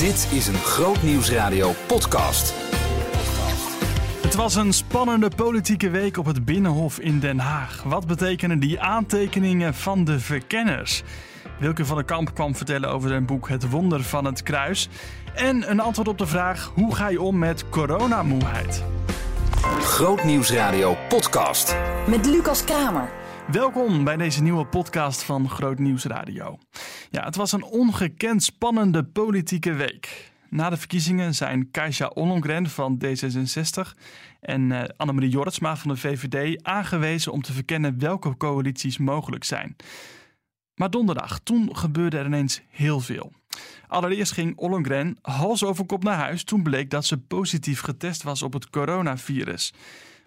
Dit is een Groot Nieuwsradio podcast. Het was een spannende politieke week op het Binnenhof in Den Haag. Wat betekenen die aantekeningen van de verkenners? Wilke van der Kamp kwam vertellen over zijn boek Het Wonder van het Kruis. En een antwoord op de vraag: hoe ga je om met coronamoeheid? Groot Nieuwsradio podcast. Met Lucas Kramer. Welkom bij deze nieuwe podcast van Groot Nieuws Radio. Ja, het was een ongekend spannende politieke week. Na de verkiezingen zijn Kajsa Ollongren van D66 en uh, Annemarie Jortsma van de VVD aangewezen om te verkennen welke coalities mogelijk zijn. Maar donderdag, toen gebeurde er ineens heel veel. Allereerst ging Ollongren hals over kop naar huis toen bleek dat ze positief getest was op het coronavirus.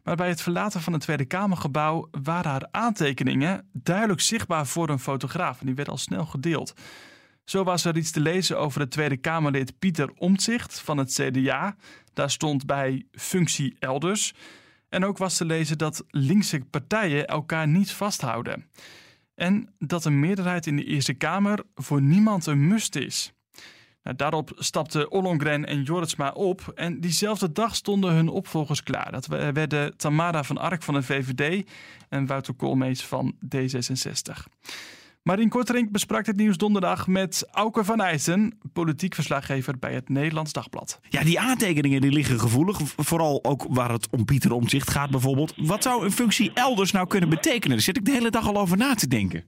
Maar bij het verlaten van het Tweede Kamergebouw waren haar aantekeningen duidelijk zichtbaar voor een fotograaf. En die werden al snel gedeeld. Zo was er iets te lezen over het Tweede Kamerlid Pieter Omtzigt van het CDA. Daar stond bij functie elders. En ook was te lezen dat linkse partijen elkaar niet vasthouden. En dat een meerderheid in de Eerste Kamer voor niemand een must is. Nou, daarop stapten Ollongren en Jorritsma op en diezelfde dag stonden hun opvolgers klaar. Dat werden Tamara van Ark van de VVD en Wouter Koolmees van D66. Marien Korterink besprak het nieuws donderdag met Auke van Eijsen, politiek verslaggever bij het Nederlands Dagblad. Ja, die aantekeningen die liggen gevoelig, vooral ook waar het om Pieter Omtzigt gaat bijvoorbeeld. Wat zou een functie elders nou kunnen betekenen? Daar zit ik de hele dag al over na te denken.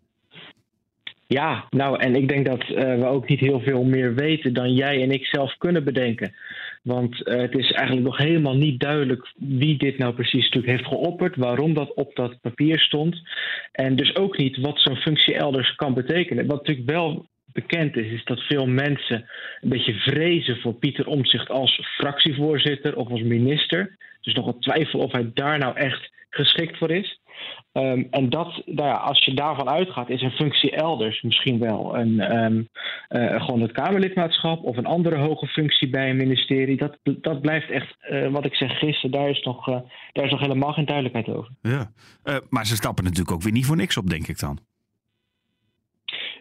Ja, nou, en ik denk dat uh, we ook niet heel veel meer weten dan jij en ik zelf kunnen bedenken. Want uh, het is eigenlijk nog helemaal niet duidelijk wie dit nou precies natuurlijk heeft geopperd, waarom dat op dat papier stond. En dus ook niet wat zo'n functie elders kan betekenen. Wat natuurlijk wel bekend is, is dat veel mensen een beetje vrezen voor Pieter Omtzigt als fractievoorzitter of als minister. Dus nog een twijfel of hij daar nou echt geschikt voor is. Um, en dat, nou ja, als je daarvan uitgaat, is een functie elders misschien wel een, um, uh, gewoon het Kamerlidmaatschap of een andere hoge functie bij een ministerie. Dat, dat blijft echt, uh, wat ik zeg gisteren, daar is, nog, uh, daar is nog helemaal geen duidelijkheid over. Ja, maar ze stappen natuurlijk ook weer niet voor niks op, denk ik dan.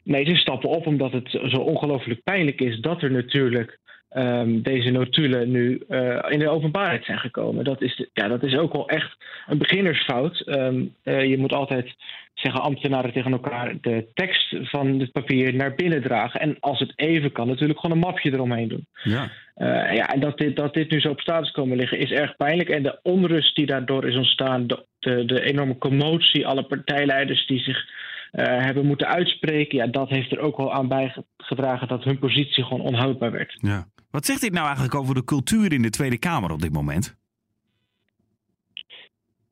Nee, ze stappen op omdat het zo ongelooflijk pijnlijk is dat er natuurlijk um, deze notulen nu uh, in de openbaarheid zijn gekomen. Dat is, de, ja, dat is ook wel echt een beginnersfout. Um, uh, je moet altijd zeggen ambtenaren tegen elkaar de tekst van het papier naar binnen dragen. En als het even kan, natuurlijk gewoon een mapje eromheen doen. Ja. Uh, ja, en dat dit, dat dit nu zo op status komen liggen is erg pijnlijk. En de onrust die daardoor is ontstaan, de, de, de enorme commotie, alle partijleiders die zich uh, hebben moeten uitspreken, ja, dat heeft er ook wel aan bijgedragen dat hun positie gewoon onhoudbaar werd. Ja. Wat zegt dit nou eigenlijk over de cultuur in de Tweede Kamer op dit moment?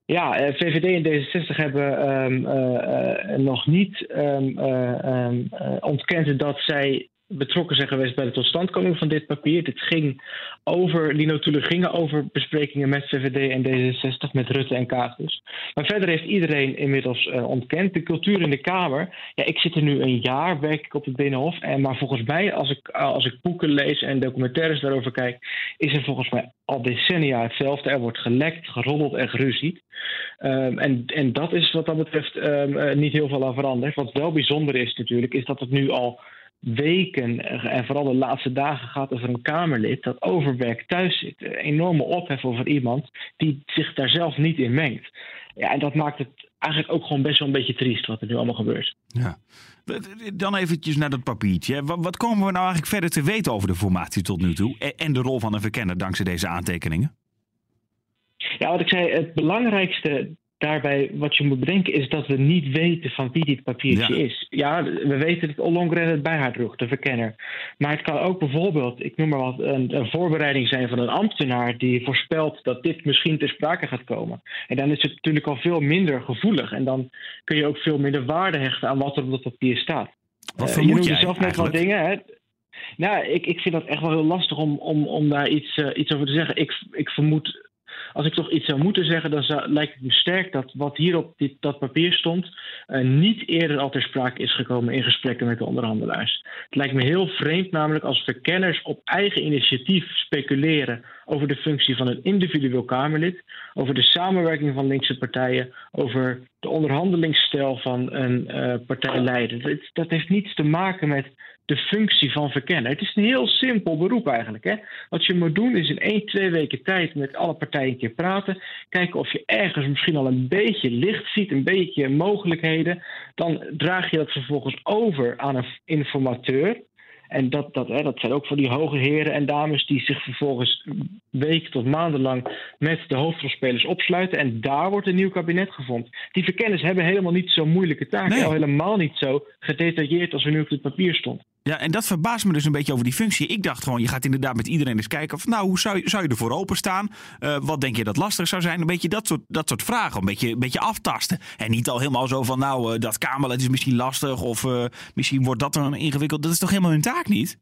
Ja, VVD en D66 hebben um, uh, uh, nog niet um, ontkend dat zij betrokken zijn geweest bij de totstandkoming van dit papier. Dit ging over, die notulen gingen over besprekingen met VVD en D66, met Rutte en Kaag dus. Maar verder heeft iedereen inmiddels uh, ontkend. De cultuur in de Kamer, ja, ik zit er nu een jaar, werk ik op het Binnenhof. En, maar volgens mij, als ik, als ik boeken lees en documentaires daarover kijk, is er volgens mij al decennia hetzelfde. Er wordt gelekt, geroddeld en geruzied. Um, en, en dat is wat dat betreft um, uh, niet heel veel aan veranderd. Wat wel bijzonder is natuurlijk, is dat het nu al weken en vooral de laatste dagen gaat over een Kamerlid dat overwerk thuis zit. Een enorme ophef over iemand die zich daar zelf niet in mengt. Ja, en dat maakt het eigenlijk ook gewoon best wel een beetje triest wat er nu allemaal gebeurt. Ja. Dan eventjes naar dat papiertje. Wat komen we nou eigenlijk verder te weten over de formatie tot nu toe en de rol van een verkenner dankzij deze aantekeningen? Ja, wat ik zei, het belangrijkste daarbij wat je moet bedenken is dat we niet weten van wie dit papiertje ja. is. Ja, we weten dat Ollongren het bij haar droeg, de verkenner. Maar het kan ook bijvoorbeeld, ik noem maar wat, een, een, voorbereiding zijn van een ambtenaar die voorspelt dat dit misschien ter sprake gaat komen. En dan is het natuurlijk al veel minder gevoelig. En dan kun je ook veel minder waarde hechten aan wat er op dat papier staat. Wat uh, vermoed je zelf net wat dingen, hè? Nou, ik, ik vind dat echt wel heel lastig om, om, om daar iets, uh, iets over te zeggen. Ik, ik vermoed als ik toch iets zou moeten zeggen, dan lijkt het me sterk dat wat hier op dit, dat papier stond, uh, niet eerder al ter sprake is gekomen in gesprekken met de onderhandelaars. Het lijkt me heel vreemd namelijk als verkenners op eigen initiatief speculeren over de functie van een individueel Kamerlid, over de samenwerking van linkse partijen, over de onderhandelingsstijl van een uh, partijleider. Dat heeft niets te maken met de functie van verkennen. Het is een heel simpel beroep eigenlijk. Hè? Wat je moet doen is in één, twee weken tijd met alle partijen een keer praten. Kijken of je ergens misschien al een beetje licht ziet, een beetje mogelijkheden. Dan draag je dat vervolgens over aan een informateur. En dat, dat, hè, dat zijn ook voor die hoge heren en dames die zich vervolgens weken tot maandenlang met de hoofdrolspelers opsluiten. En daar wordt een nieuw kabinet gevonden. Die verkenners hebben helemaal niet zo'n moeilijke taak. Nee. Al helemaal niet zo gedetailleerd als er nu op het papier stond. Ja, en dat verbaast me dus een beetje over die functie. Ik dacht gewoon, je gaat inderdaad met iedereen eens kijken. Of, nou, hoe zou je, zou je ervoor openstaan? Uh, wat denk je dat lastig zou zijn? Een beetje dat soort, dat soort vragen. Een beetje, een beetje aftasten. En niet al helemaal zo van, nou, uh, dat Kamerlid is misschien lastig. Of uh, misschien wordt dat dan ingewikkeld. Dat is toch helemaal hun taak niet?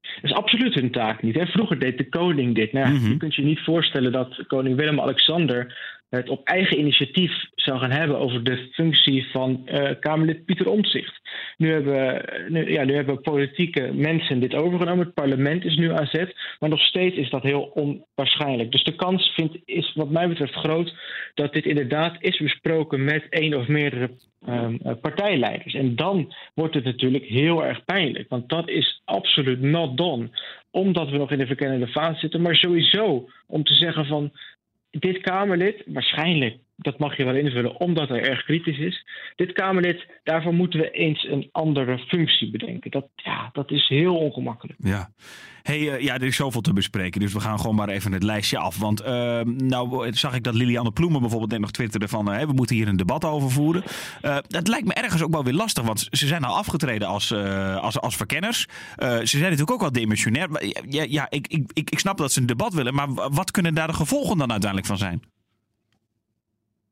Dat is absoluut hun taak niet. Hè? Vroeger deed de koning dit. Nou, mm -hmm. Je kunt je niet voorstellen dat koning Willem-Alexander het op eigen initiatief zou gaan hebben over de functie van uh, Kamerlid Pieter Omtzigt. Nu hebben, ja, nu hebben politieke mensen dit overgenomen. Het parlement is nu aan zet. Maar nog steeds is dat heel onwaarschijnlijk. Dus de kans vind, is wat mij betreft groot dat dit inderdaad is besproken met één of meerdere um, partijleiders. En dan wordt het natuurlijk heel erg pijnlijk. Want dat is absoluut not done. Omdat we nog in de verkennende fase zitten. Maar sowieso om te zeggen van dit Kamerlid, waarschijnlijk, dat mag je wel invullen, omdat hij erg kritisch is. Dit Kamerlid, daarvoor moeten we eens een andere functie bedenken. Dat, ja, dat is heel ongemakkelijk. Ja. Hey, uh, ja, er is zoveel te bespreken, dus we gaan gewoon maar even het lijstje af. Want uh, nou zag ik dat Lilianne Ploemen bijvoorbeeld net nog twitterde van... Uh, we moeten hier een debat over voeren. dat lijkt me ergens ook wel weer lastig, want ze zijn al afgetreden als, als, als verkenners. ze zijn natuurlijk ook wel demissionair. Ja, ja ik, ik, ik snap dat ze een debat willen, maar wat kunnen daar de gevolgen dan uiteindelijk van zijn?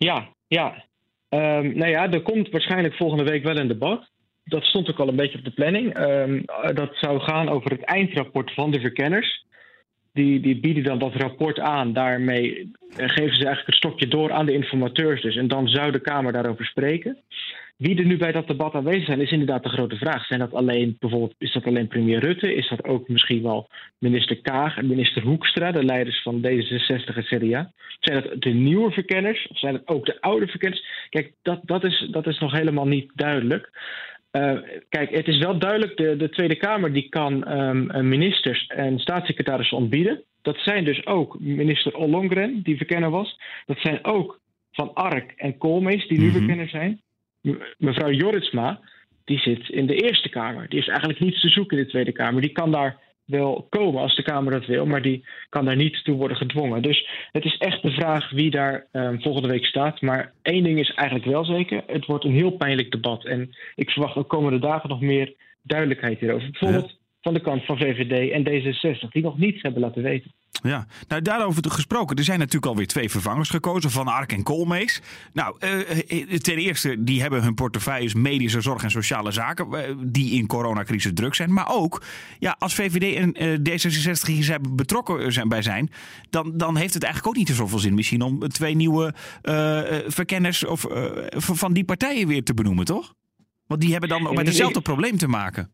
Ja, ja. Um, nou ja, er komt waarschijnlijk volgende week wel een debat. Dat stond ook al een beetje op de planning. Um, dat zou gaan over het eindrapport van de verkenners. Die, die bieden dan dat rapport aan. Daarmee geven ze eigenlijk het stokje door aan de informateurs dus. En dan zou de Kamer daarover spreken. Wie er nu bij dat debat aanwezig zijn, is inderdaad de grote vraag. Zijn dat alleen, bijvoorbeeld, is dat alleen premier Rutte? Is dat ook misschien wel minister Kaag en minister Hoekstra, de leiders van D66 en CDA? Zijn dat de nieuwe verkenners of zijn dat ook de oude verkenners? Kijk, dat, dat, is, dat is nog helemaal niet duidelijk. Uh, kijk, het is wel duidelijk, de, de Tweede Kamer die kan um, ministers en staatssecretarissen ontbieden. Dat zijn dus ook minister Ollongren, die verkenner was. Dat zijn ook Van Ark en Koolmees, die nu mm -hmm. verkenner zijn mevrouw Jorritsma, die zit in de Eerste Kamer. Die heeft eigenlijk niets te zoeken in de Tweede Kamer. Die kan daar wel komen als de Kamer dat wil, maar die kan daar niet toe worden gedwongen. Dus het is echt de vraag wie daar um, volgende week staat. Maar één ding is eigenlijk wel zeker: het wordt een heel pijnlijk debat. En ik verwacht de komende dagen nog meer duidelijkheid hierover. Bijvoorbeeld. Van de kant van VVD en D66, die nog niets hebben laten weten. Ja, nou daarover gesproken. Er zijn natuurlijk alweer twee vervangers gekozen, Van Ark en Koolmees. Nou, uh, ten eerste, die hebben hun portefeuilles medische zorg en sociale zaken, uh, die in coronacrisis druk zijn. Maar ook, ja, als VVD en uh, D66 hier betrokken zijn bij zijn, dan, dan heeft het eigenlijk ook niet zoveel zin misschien om twee nieuwe verkenners of, van die partijen weer te benoemen, toch? Want die hebben dan met hetzelfde probleem te maken.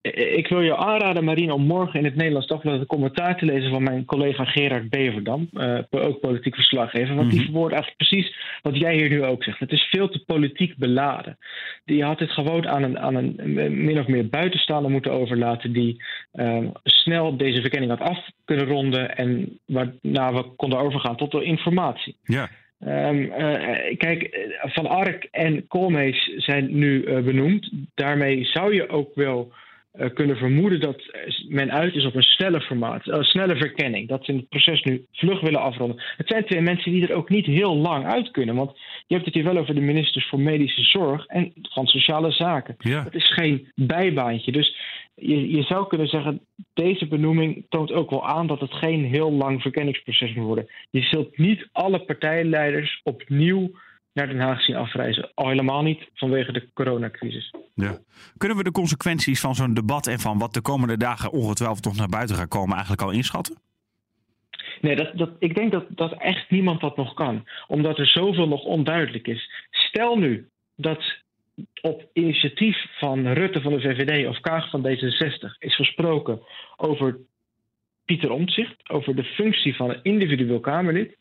Ik wil je aanraden, Marien, om morgen in het Nederlands Dagblad een commentaar te lezen van mijn collega Gerard Beverdam, uh, ook politiek verslaggever. Want die verwoordt eigenlijk precies wat jij hier nu ook zegt. Het is veel te politiek beladen. Die had het gewoon aan een, aan een min of meer buitenstaander moeten overlaten, die uh, snel deze verkenning had af kunnen ronden en waarna we konden overgaan tot de informatie. Ja. Um, uh, kijk, Van Ark en Koolmees zijn nu benoemd. Daarmee zou je ook wel uh, kunnen vermoeden dat men uit is op een snelle formaat, uh, snelle verkenning. Dat ze het proces nu vlug willen afronden. Het zijn twee mensen die er ook niet heel lang uit kunnen. Want je hebt het hier wel over de ministers voor medische zorg en van sociale zaken. Ja. Het is geen bijbaantje. Dus je, je zou kunnen zeggen, deze benoeming toont ook wel aan dat het geen heel lang verkenningsproces moet worden. Je zult niet alle partijleiders opnieuw naar Den Haag zien afreizen. Al helemaal niet vanwege de coronacrisis. Ja. Kunnen we de consequenties van zo'n debat en van wat de komende dagen ongetwijfeld toch naar buiten gaat komen eigenlijk al inschatten? Nee, dat, dat, ik denk dat, dat echt niemand dat nog kan. Omdat er zoveel nog onduidelijk is. Stel nu dat op initiatief van Rutte van de VVD of Kaag van D66 is gesproken over Pieter Omtzigt, over de functie van een individueel Kamerlid.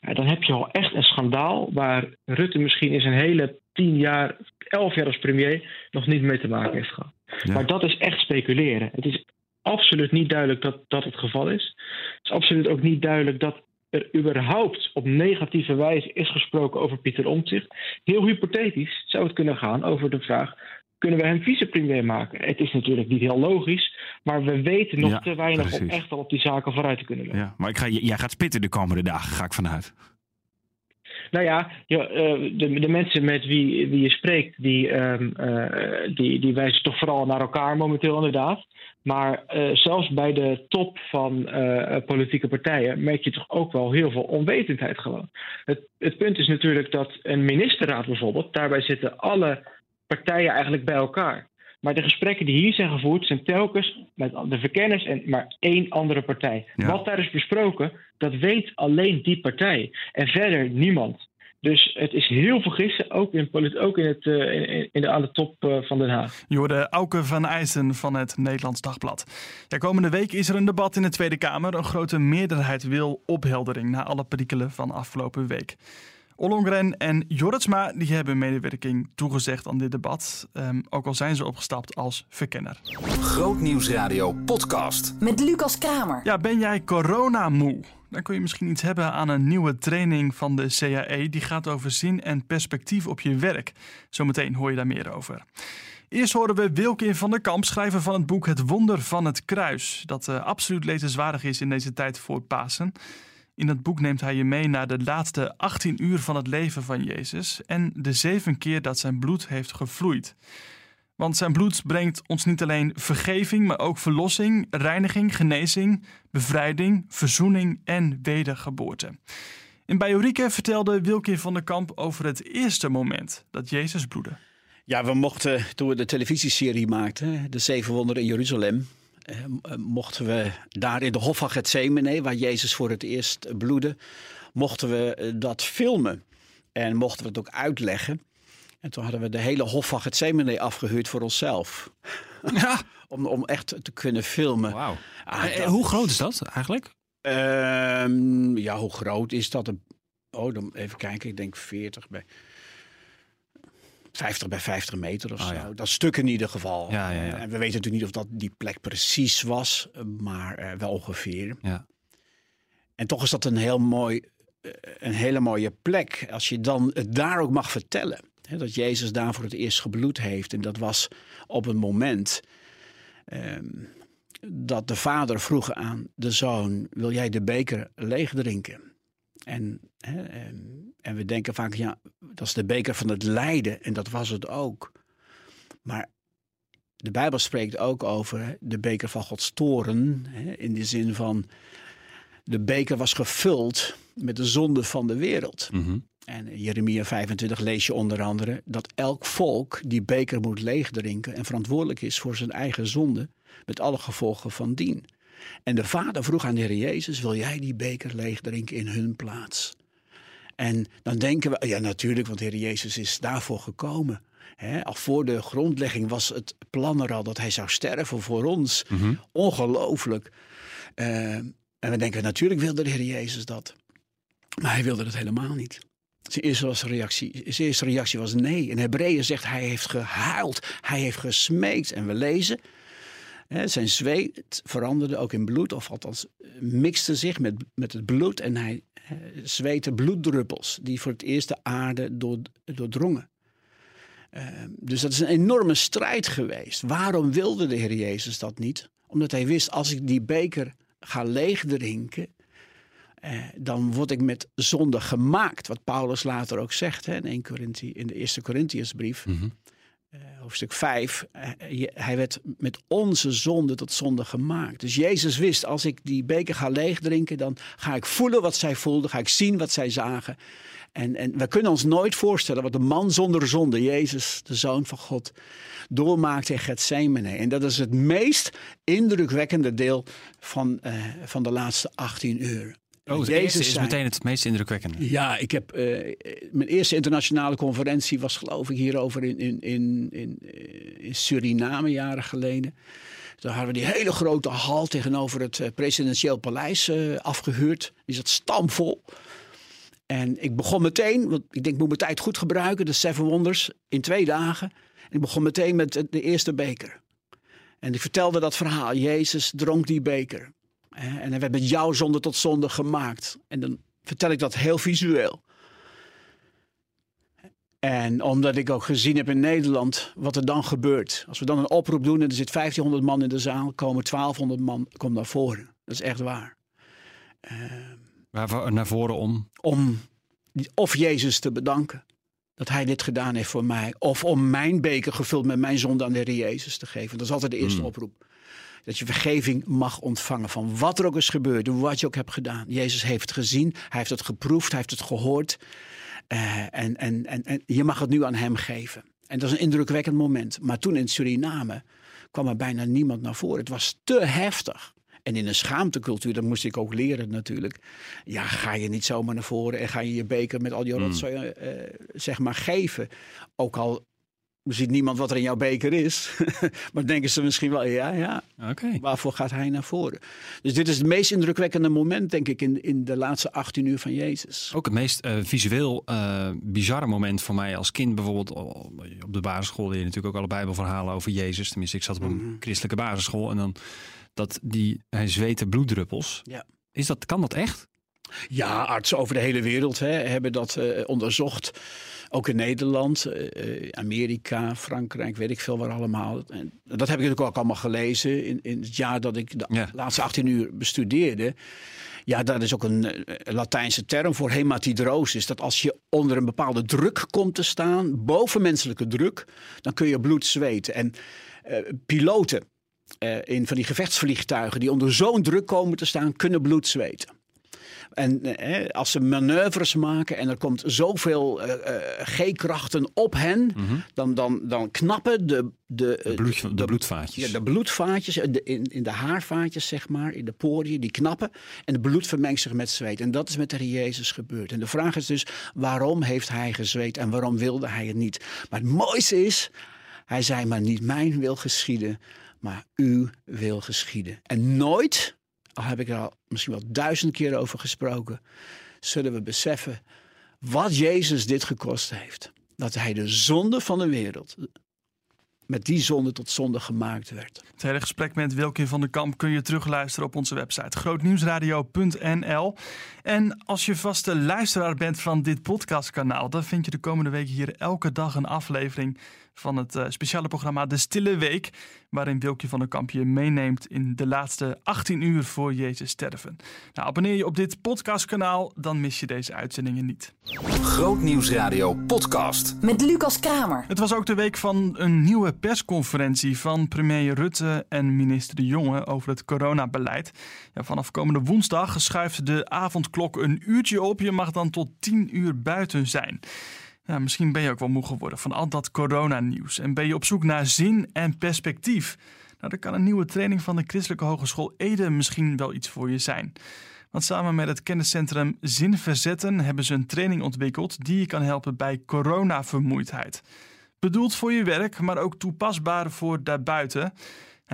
Ja, dan heb je al echt een schandaal waar Rutte misschien in zijn hele tien jaar, elf jaar als premier nog niet mee te maken heeft gehad. Ja. Maar dat is echt speculeren. Het is absoluut niet duidelijk dat dat het geval is. Het is absoluut ook niet duidelijk dat er überhaupt op negatieve wijze is gesproken over Pieter Omtzigt. Heel hypothetisch zou het kunnen gaan over de vraag: kunnen we hem vicepremier maken? Het is natuurlijk niet heel logisch, maar we weten nog Ja, te weinig om echt al op die zaken vooruit te kunnen lopen. Ja, maar ik ga, jij gaat spitten de komende dagen, ga ik vanuit. Nou ja, eh, de, de mensen met wie, wie je spreekt, die, ehm, eh, die, die wijzen toch vooral naar elkaar momenteel inderdaad. Maar eh, zelfs bij de top van politieke partijen merk je toch ook wel heel veel onwetendheid gewoon. Het, het punt is natuurlijk dat een ministerraad bijvoorbeeld, daarbij zitten alle partijen eigenlijk bij elkaar. Maar de gesprekken die hier zijn gevoerd zijn telkens met de verkenners en maar één andere partij. Ja. Wat daar is besproken, dat weet alleen die partij. En verder niemand. Dus het is heel veel gissen, ook in, ook in, het, eh, in, in de, aan de top eh, van Den Haag. Je hoorde Auke van IJzen van het Nederlands Dagblad. Ja, komende week is er een debat in de Tweede Kamer. Een grote meerderheid wil opheldering na alle perikelen van afgelopen week. Ollongren en Jorritsma die hebben medewerking toegezegd aan dit debat. Ehm, ook al zijn ze opgestapt als verkenner. Grootnieuwsradio podcast. Met Lucas Kramer. Ja, ben jij coronamoe? Dan kun je misschien iets hebben aan een nieuwe training van de CAE. Die gaat over zin en perspectief op je werk. Zometeen hoor je daar meer over. Eerst horen we Wilkin van der Kamp, schrijver van het boek Het Wonder van het Kruis. Dat eh, absoluut lezenswaardig is in deze tijd voor Pasen. In dat boek neemt hij je mee naar de laatste 18 uur van het leven van Jezus. En de zeven keer dat zijn bloed heeft gevloeid. Want zijn bloed brengt ons niet alleen vergeving, maar ook verlossing, reiniging, genezing, bevrijding, verzoening en wedergeboorte. In Bijorieke vertelde Wilkin van der Kamp over het eerste moment dat Jezus bloedde. Ja, we mochten toen we de televisieserie maakten, De Zeven Wonderen in Jeruzalem, mochten we daar in de Hof van Gethsemane, waar Jezus voor het eerst bloedde, mochten we eh, dat filmen. En mochten we het ook uitleggen. En toen hadden we de hele Hof van Gethsemane afgehuurd voor onszelf. Ja, Om, om echt te kunnen filmen. wauw. Ah, Eh, dat- hoe groot is dat eigenlijk? Ehm, ja, hoe groot is dat? Oh, dan even kijken. Ik denk 40 bij 50 bij 50 meter of Oh, zo. ja. Dat stuk in ieder geval. Ja, ja, ja. En we weten natuurlijk niet of dat die plek precies was, maar eh, wel ongeveer. Ja. En toch is dat een heel mooi, eh, een hele mooie plek. Als je dan het daar ook mag vertellen. Hè, dat Jezus daar voor het eerst gebloed heeft. En dat was op een moment ehm, dat de vader vroeg aan de zoon: Wil jij de beker leeg drinken? En, hè, en, en we denken vaak: ja, dat is de beker van het lijden. En dat was het ook. Maar de Bijbel spreekt ook over de beker van Gods toren. Hè, in de zin van. De beker was gevuld met de zonde van de wereld. Mhm. En in Jeremia 25 lees je onder andere dat elk volk die beker moet leegdrinken en verantwoordelijk is voor zijn eigen zonde, met alle gevolgen van dien. En de vader vroeg aan de Heer Jezus, wil jij die beker leegdrinken in hun plaats? En dan denken we, ja natuurlijk, want de Heer Jezus is daarvoor gekomen. Al voor de grondlegging was het plan er al dat hij zou sterven voor ons. Ongelooflijk. Eh, en we denken, natuurlijk wilde de Heer Jezus dat. Maar hij wilde het helemaal niet. Zijn eerste, was reactie, zijn eerste reactie was nee. In Hebreeën zegt hij heeft gehuild, hij heeft gesmeekt. En we lezen, zijn zweet veranderde ook in bloed, of althans eh, mixte zich met, met het bloed. En hij eh, zweette bloeddruppels die voor het eerst de aarde door, doordrongen. Eh, dus dat is een enorme strijd geweest. Waarom wilde de Heer Jezus dat niet? Omdat hij wist, als ik die beker ga leegdrinken, eh, dan word ik met zonde gemaakt. Wat Paulus later ook zegt hè, in, 1 Korinthi, in de eerste Corinthiërsbrief, Mhm. Hoofdstuk 5. eh, hij werd met onze zonde tot zonde gemaakt. Dus Jezus wist, als ik die beker ga leegdrinken, dan ga ik voelen wat zij voelden, ga ik zien wat zij zagen. En, en we kunnen ons nooit voorstellen wat de man zonder zonde, Jezus, de Zoon van God, doormaakte in Gethsemane. En dat is het meest indrukwekkende deel van, eh, van de laatste 18 uur. Oh, het Jezus is meteen het meest indrukwekkende. ja, ik heb eh, mijn eerste internationale conferentie was geloof ik hierover in, in, in, in, eh, in Suriname jaren geleden. Toen hadden we die hele grote hal tegenover het eh, presidentieel paleis eh, afgehuurd. Die zat stampvol. En ik begon meteen, want ik denk ik moet mijn tijd goed gebruiken, de Seven Wonders, in twee dagen. En ik begon meteen met de eerste beker. En ik vertelde dat verhaal. Jezus dronk die beker. En hij werd met jouw zonde tot zonde gemaakt. En dan vertel ik dat heel visueel. En omdat ik ook gezien heb in Nederland wat er dan gebeurt. Als we dan een oproep doen en er zit 1500 man in de zaal, komen 1200 man komt naar voren. Dat is echt waar. Uh, naar voren om? Om of Jezus te bedanken dat hij dit gedaan heeft voor mij. Of om mijn beker gevuld met mijn zonde aan de Heer Jezus te geven. Dat is altijd de eerste hmm. oproep. Dat je vergeving mag ontvangen van wat er ook is gebeurd, wat je ook hebt gedaan. Jezus heeft het gezien, hij heeft het geproefd, hij heeft het gehoord. Uh, en, en, en, en je mag het nu aan hem geven. En dat is een indrukwekkend moment. Maar toen in Suriname kwam er bijna niemand naar voren. Het was te heftig. En in een schaamtecultuur, dat moest ik ook leren natuurlijk. Ja, ga je niet zomaar naar voren en ga je je beker met al je hmm. rotzooi uh, zeg maar geven. Ook al ziet niemand wat er in jouw beker is. maar denken ze misschien wel, ja, ja. Okay. Waarvoor gaat hij naar voren? Dus dit is het meest indrukwekkende moment, denk ik, in, in de laatste 18 uur van Jezus. Ook het meest uh, visueel uh, bizarre moment voor mij als kind. Bijvoorbeeld op de basisschool leer je natuurlijk ook alle bijbelverhalen over Jezus. Tenminste, ik zat op een mhm. christelijke basisschool. En dan dat die, hij zweette bloeddruppels. Ja. Is dat, kan dat echt? Ja, artsen over de hele wereld hè, hebben dat uh, onderzocht. Ook in Nederland, uh, Amerika, Frankrijk, weet ik veel waar allemaal. En dat heb ik natuurlijk ook allemaal gelezen in, in het jaar dat ik de laatste 18 uur bestudeerde. Ja, dat is ook een Latijnse term voor hematidrosis. Dat als je onder een bepaalde druk komt te staan, bovenmenselijke druk, dan kun je bloed zweten. En uh, piloten uh, in van die gevechtsvliegtuigen die onder zo'n druk komen te staan, kunnen bloed zweten. En eh, als ze manoeuvres maken en er komt zoveel uh, G-krachten op hen, mhm. dan, dan, dan knappen de, de, de, bloed, de, de bloedvaatjes. Ja, de bloedvaatjes de, in, in de haarvaatjes, zeg maar, in de poriën, die knappen. En het bloed vermengt zich met zweet. En dat is met de Heer Jezus gebeurd. En de vraag is dus, waarom heeft hij gezweet en waarom wilde hij het niet? Maar het mooiste is, hij zei maar niet mijn wil geschieden, maar uw wil geschieden. En nooit, heb ik er al misschien wel duizend keer over gesproken, zullen we beseffen wat Jezus dit gekost heeft. Dat hij de zonde van de wereld met die zonde tot zonde gemaakt werd. Het hele gesprek met Wilkin van der Kamp kun je terugluisteren op onze website grootnieuwsradio.nl. En als je vaste luisteraar bent van dit podcastkanaal, dan vind je de komende weken hier elke dag een aflevering van het uh, speciale programma De Stille Week, waarin Wilkje van der Kamp je meeneemt in de laatste 18 uur voor Jezus sterven. Nou, abonneer je op dit podcastkanaal, dan mis je deze uitzendingen niet. Grootnieuwsradio podcast met Lucas Kramer. Het was ook de week van een nieuwe persconferentie van premier Rutte en minister De Jonge over het coronabeleid. Ja, vanaf komende woensdag schuift de avondklok een uurtje op. Je mag dan tot 10 uur buiten zijn. Ja, misschien ben je ook wel moe geworden van al dat coronanieuws en ben je op zoek naar zin en perspectief. Nou, dan kan een nieuwe training van de Christelijke Hogeschool Ede misschien wel iets voor je zijn. Want samen met het kenniscentrum Zin Verzetten hebben ze een training ontwikkeld die je kan helpen bij coronavermoeidheid. Bedoeld voor je werk, maar ook toepasbaar voor daarbuiten.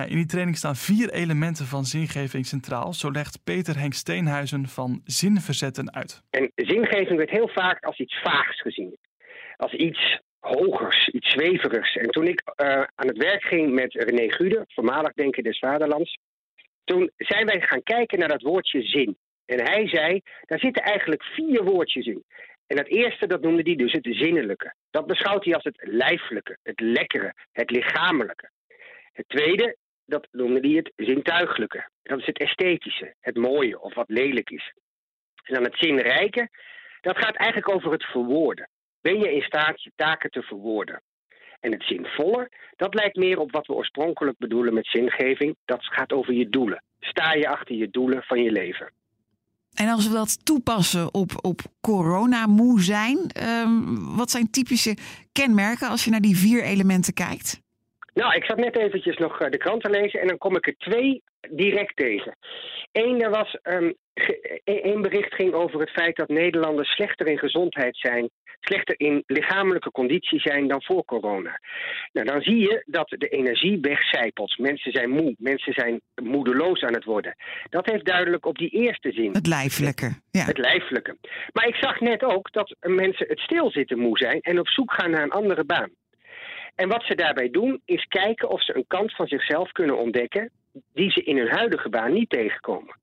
in die training staan vier elementen van zingeving centraal. Zo legt Peter Henk Steenhuizen van Zinverzetten uit. En zingeving werd heel vaak als iets vaags gezien als iets hogers, iets zweverigs. En toen ik uh, aan het werk ging met René Gude, voormalig Denker des Vaderlands, toen zijn wij gaan kijken naar dat woordje zin. En hij zei, daar zitten eigenlijk vier woordjes in. En het eerste, dat noemde hij dus het zinnelijke. Dat beschouwt hij als het lijfelijke, het lekkere, het lichamelijke. Het tweede, dat noemde hij het zintuigelijke. Dat is het esthetische, het mooie of wat lelijk is. En dan het zinrijke, dat gaat eigenlijk over het verwoorden ben je in staat je taken te verwoorden. En het zinvolle, dat lijkt meer op wat we oorspronkelijk bedoelen met zingeving. Dat gaat over je doelen. Sta je achter je doelen van je leven. En als we dat toepassen op, op corona-moe zijn, um, wat zijn typische kenmerken als je naar die vier elementen kijkt? Nou, ik zat net eventjes nog eh, de krant te lezen en dan kom ik er twee direct tegen. Eén, er was um, één bericht ging over het feit dat Nederlanders slechter in gezondheid zijn, slechter in lichamelijke conditie zijn dan voor corona. Nou, dan zie je dat de energie wegcijpelt. Mensen zijn moe, mensen zijn moedeloos aan het worden. Dat heeft duidelijk op die eerste zin. Het lijfelijke. Ja. Het lijfelijke. Maar ik zag net ook dat mensen het stilzitten moe zijn en op zoek gaan naar een andere baan. En wat ze daarbij doen, is kijken of ze een kant van zichzelf kunnen ontdekken die ze in hun huidige baan niet tegenkomen.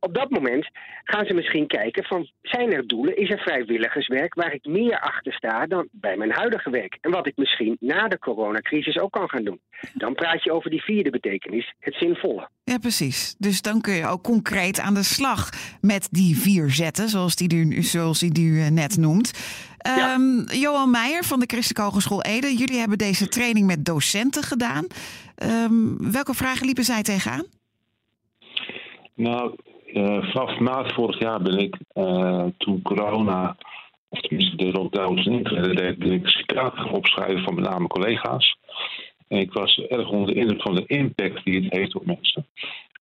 Op dat moment gaan ze misschien kijken van zijn er doelen, is er vrijwilligerswerk waar ik meer achter sta dan bij mijn huidige werk. En wat ik misschien na de coronacrisis ook kan gaan doen. Dan praat je over die vierde betekenis, het zinvolle. Ja, precies. Dus dan kun je ook concreet aan de slag met die vier zetten, zoals die zoals die u net noemt. Um, Johan Meijer van de Christelijke Hogeschool Ede. Jullie hebben deze training met docenten gedaan. Um, welke vragen liepen zij tegenaan? Nou, uh, vanaf maart vorig jaar ben ik, uh, toen corona, of tenminste de lockdowns intreden deed, ben ik citaten gaan opschrijven van met name collega's. En ik was erg onder de indruk van de impact die het heeft op mensen.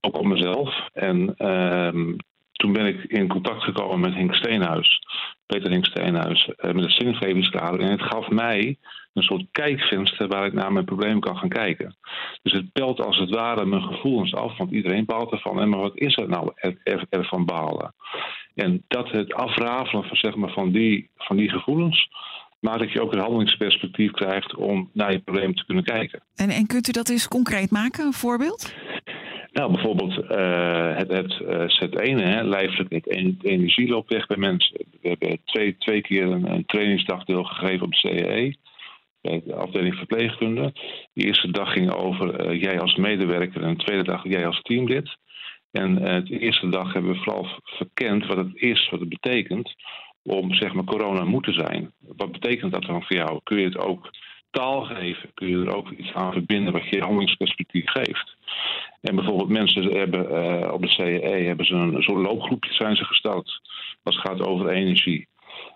Ook op mezelf. En uh, toen ben ik in contact gekomen met Henk Steenhuis, Peter Henk Steenhuis, uh, met het zingevingskader. En het gaf mij een soort kijkvenster waar ik naar mijn problemen kan gaan kijken. Dus het pelt als het ware mijn gevoelens af, want iedereen baalt ervan. Maar wat is er nou ervan balen? En dat het afrafelen van, zeg maar, van, die, van die gevoelens maakt dat je ook een handelingsperspectief krijgt om naar je probleem te kunnen kijken. En, en kunt u dat eens concreet maken, een voorbeeld? Nou, bijvoorbeeld uh, het, het uh, Z1, hè, lijfelijk energie loopt bij mensen. We hebben twee, twee keer een, een trainingsdagdeel gegeven op de CE bij de afdeling verpleegkunde. De eerste dag ging over uh, jij als medewerker en de tweede dag jij als teamlid. En de eerste dag hebben we vooral verkend wat het is, wat het betekent om zeg maar corona moe te zijn. Wat betekent dat dan voor jou? Kun je het ook taal geven? Kun je er ook iets aan verbinden wat je handelingsperspectief geeft? En bijvoorbeeld mensen hebben uh, op de CE hebben ze een soort loopgroepje zijn ze gestart als het gaat over energie.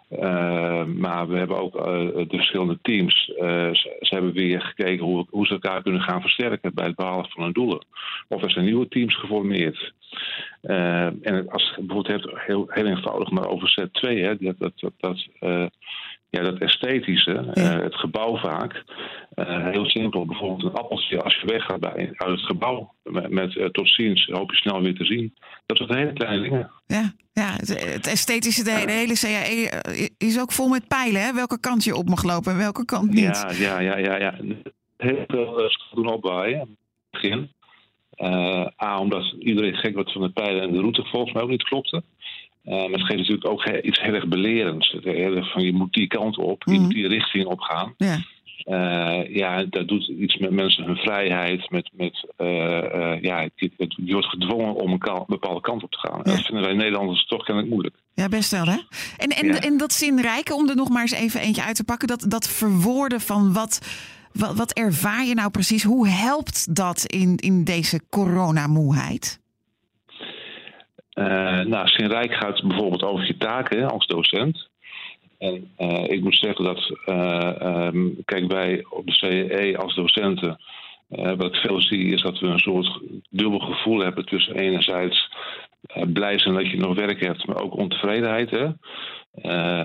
Uh, maar we hebben ook uh, de verschillende teams. ze, ze, hebben weer gekeken hoe, hoe, ze elkaar kunnen gaan versterken bij het behalen van hun doelen. Of er zijn nieuwe teams geformeerd. en als je bijvoorbeeld heel, heel eenvoudig, maar over Z2, hè, dat, dat, dat ja, dat esthetische, ja. uh, het gebouw vaak. Uh, heel simpel, bijvoorbeeld een appeltje als je weggaat bij, uit het gebouw met, met uh, tot ziens, hoop je snel weer te zien. Dat soort hele kleine dingen. Ja, ja het, het esthetische, de, de hele CAE is ook vol met pijlen, hè? welke kant je op mag lopen en welke kant niet. Ja, ja, ja, ja. ja. Heel veel doen het begin. A, omdat iedereen gek wordt van de pijlen en de route volgens mij ook niet klopte. Uh, maar het geeft natuurlijk ook iets heel erg belerends. Van je moet die kant op, je Mhm. moet die richting op gaan. Ja. Uh, ja, dat doet iets met mensen hun vrijheid. Met, met, uh, ja, je, je, wordt gedwongen om een bepaalde kant op te gaan. Ja. Dat vinden wij Nederlanders toch kennelijk moeilijk. Ja, best wel hè. En, en, Ja. en dat zinrijke, om er nog maar eens even eentje uit te pakken, dat, dat verwoorden van wat, wat, wat ervaar je nou precies? Hoe helpt dat in, in deze coronamoeheid? Uh, nou, Sinrijk gaat bijvoorbeeld over je taken als docent. En uh, ik moet zeggen dat, uh, um, kijk, wij op de CE als docenten, wat ik veel zie, is dat we een soort dubbel gevoel hebben tussen enerzijds blij zijn dat je nog werk hebt, maar ook ontevredenheid. Hè?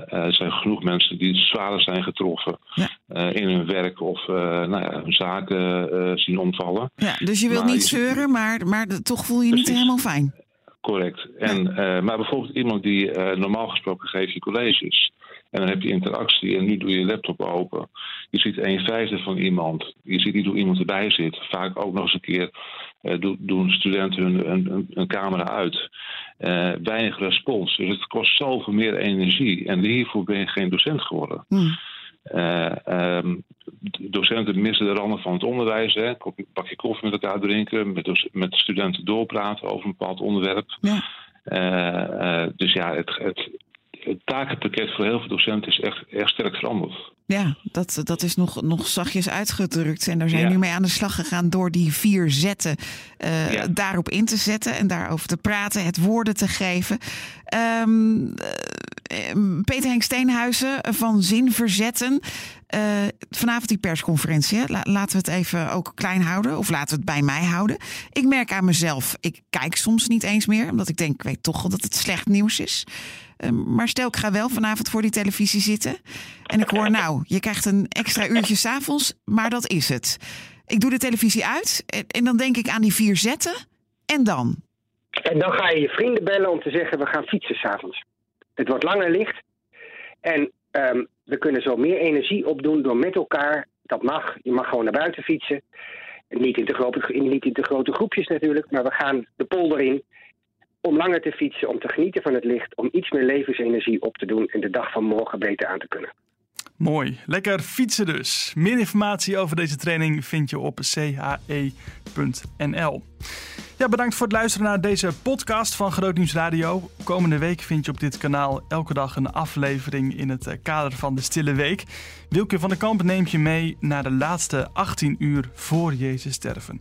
er zijn genoeg mensen die zwaarder zijn getroffen ja. in hun werk of nou ja, hun zaken zien omvallen. Ja, dus je wilt Maar niet je- zeuren, maar, maar toch voel je je niet Precies. helemaal fijn. Correct. En, uh, maar bijvoorbeeld iemand die uh, normaal gesproken geeft je colleges. En dan heb je interactie en nu doe je je laptop open. Je ziet een vijfde van iemand. Je ziet niet hoe iemand erbij zit. Vaak ook nog eens een keer uh, do, doen studenten hun, hun camera uit. weinig respons. Dus het kost zoveel meer energie. En hiervoor ben je geen docent geworden. Hm. Uh, um, docenten missen de randen van het onderwijs. Hè. Een bakje koffie met elkaar drinken, met, met studenten doorpraten over een bepaald onderwerp. Ja. Uh, uh, dus ja, het, het, het, takenpakket voor heel veel docenten is echt, echt sterk veranderd. Ja, dat, dat is nog, nog zachtjes uitgedrukt. En daar zijn Ja. nu mee aan de slag gegaan door die vier zetten uh, Ja. daarop in te zetten en daarover te praten, het woorden te geven. Um, Peter Henk Steenhuizen van Zin Verzetten. Uh, vanavond die persconferentie. Laten we het even ook klein houden. Of laten we het bij mij houden. Ik merk aan mezelf, ik kijk soms niet eens meer. Omdat ik denk, ik weet toch wel dat het slecht nieuws is. Uh, maar stel, ik ga wel vanavond voor die televisie zitten. En ik hoor, nou, je krijgt een extra uurtje s'avonds. Maar dat is het. Ik doe de televisie uit. En, en dan denk ik aan die vier zetten. En dan? En dan ga je je vrienden bellen om te zeggen: we gaan fietsen s'avonds. Het wordt langer licht. En um, we kunnen zo meer energie opdoen door met elkaar. Dat mag. Je mag gewoon naar buiten fietsen. Niet in, de grote, niet in grote groepjes natuurlijk, maar we gaan de polder in om langer te fietsen, om te genieten van het licht, om iets meer levensenergie op te doen en de dag van morgen beter aan te kunnen. Mooi. Lekker fietsen dus. Meer informatie over deze training vind je op che.nl. Ja, bedankt voor het luisteren naar deze podcast van Groot Nieuws Radio. Komende week vind je op dit kanaal elke dag een aflevering in het eh, kader van de Stille Week. Wilke van der Kamp neemt je mee naar de laatste 18 uur voor Jezus sterven.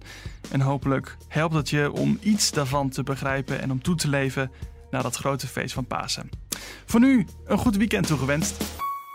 En hopelijk helpt het je om iets daarvan te begrijpen en om toe te leven naar dat grote feest van Pasen. Voor nu een goed weekend toegewenst.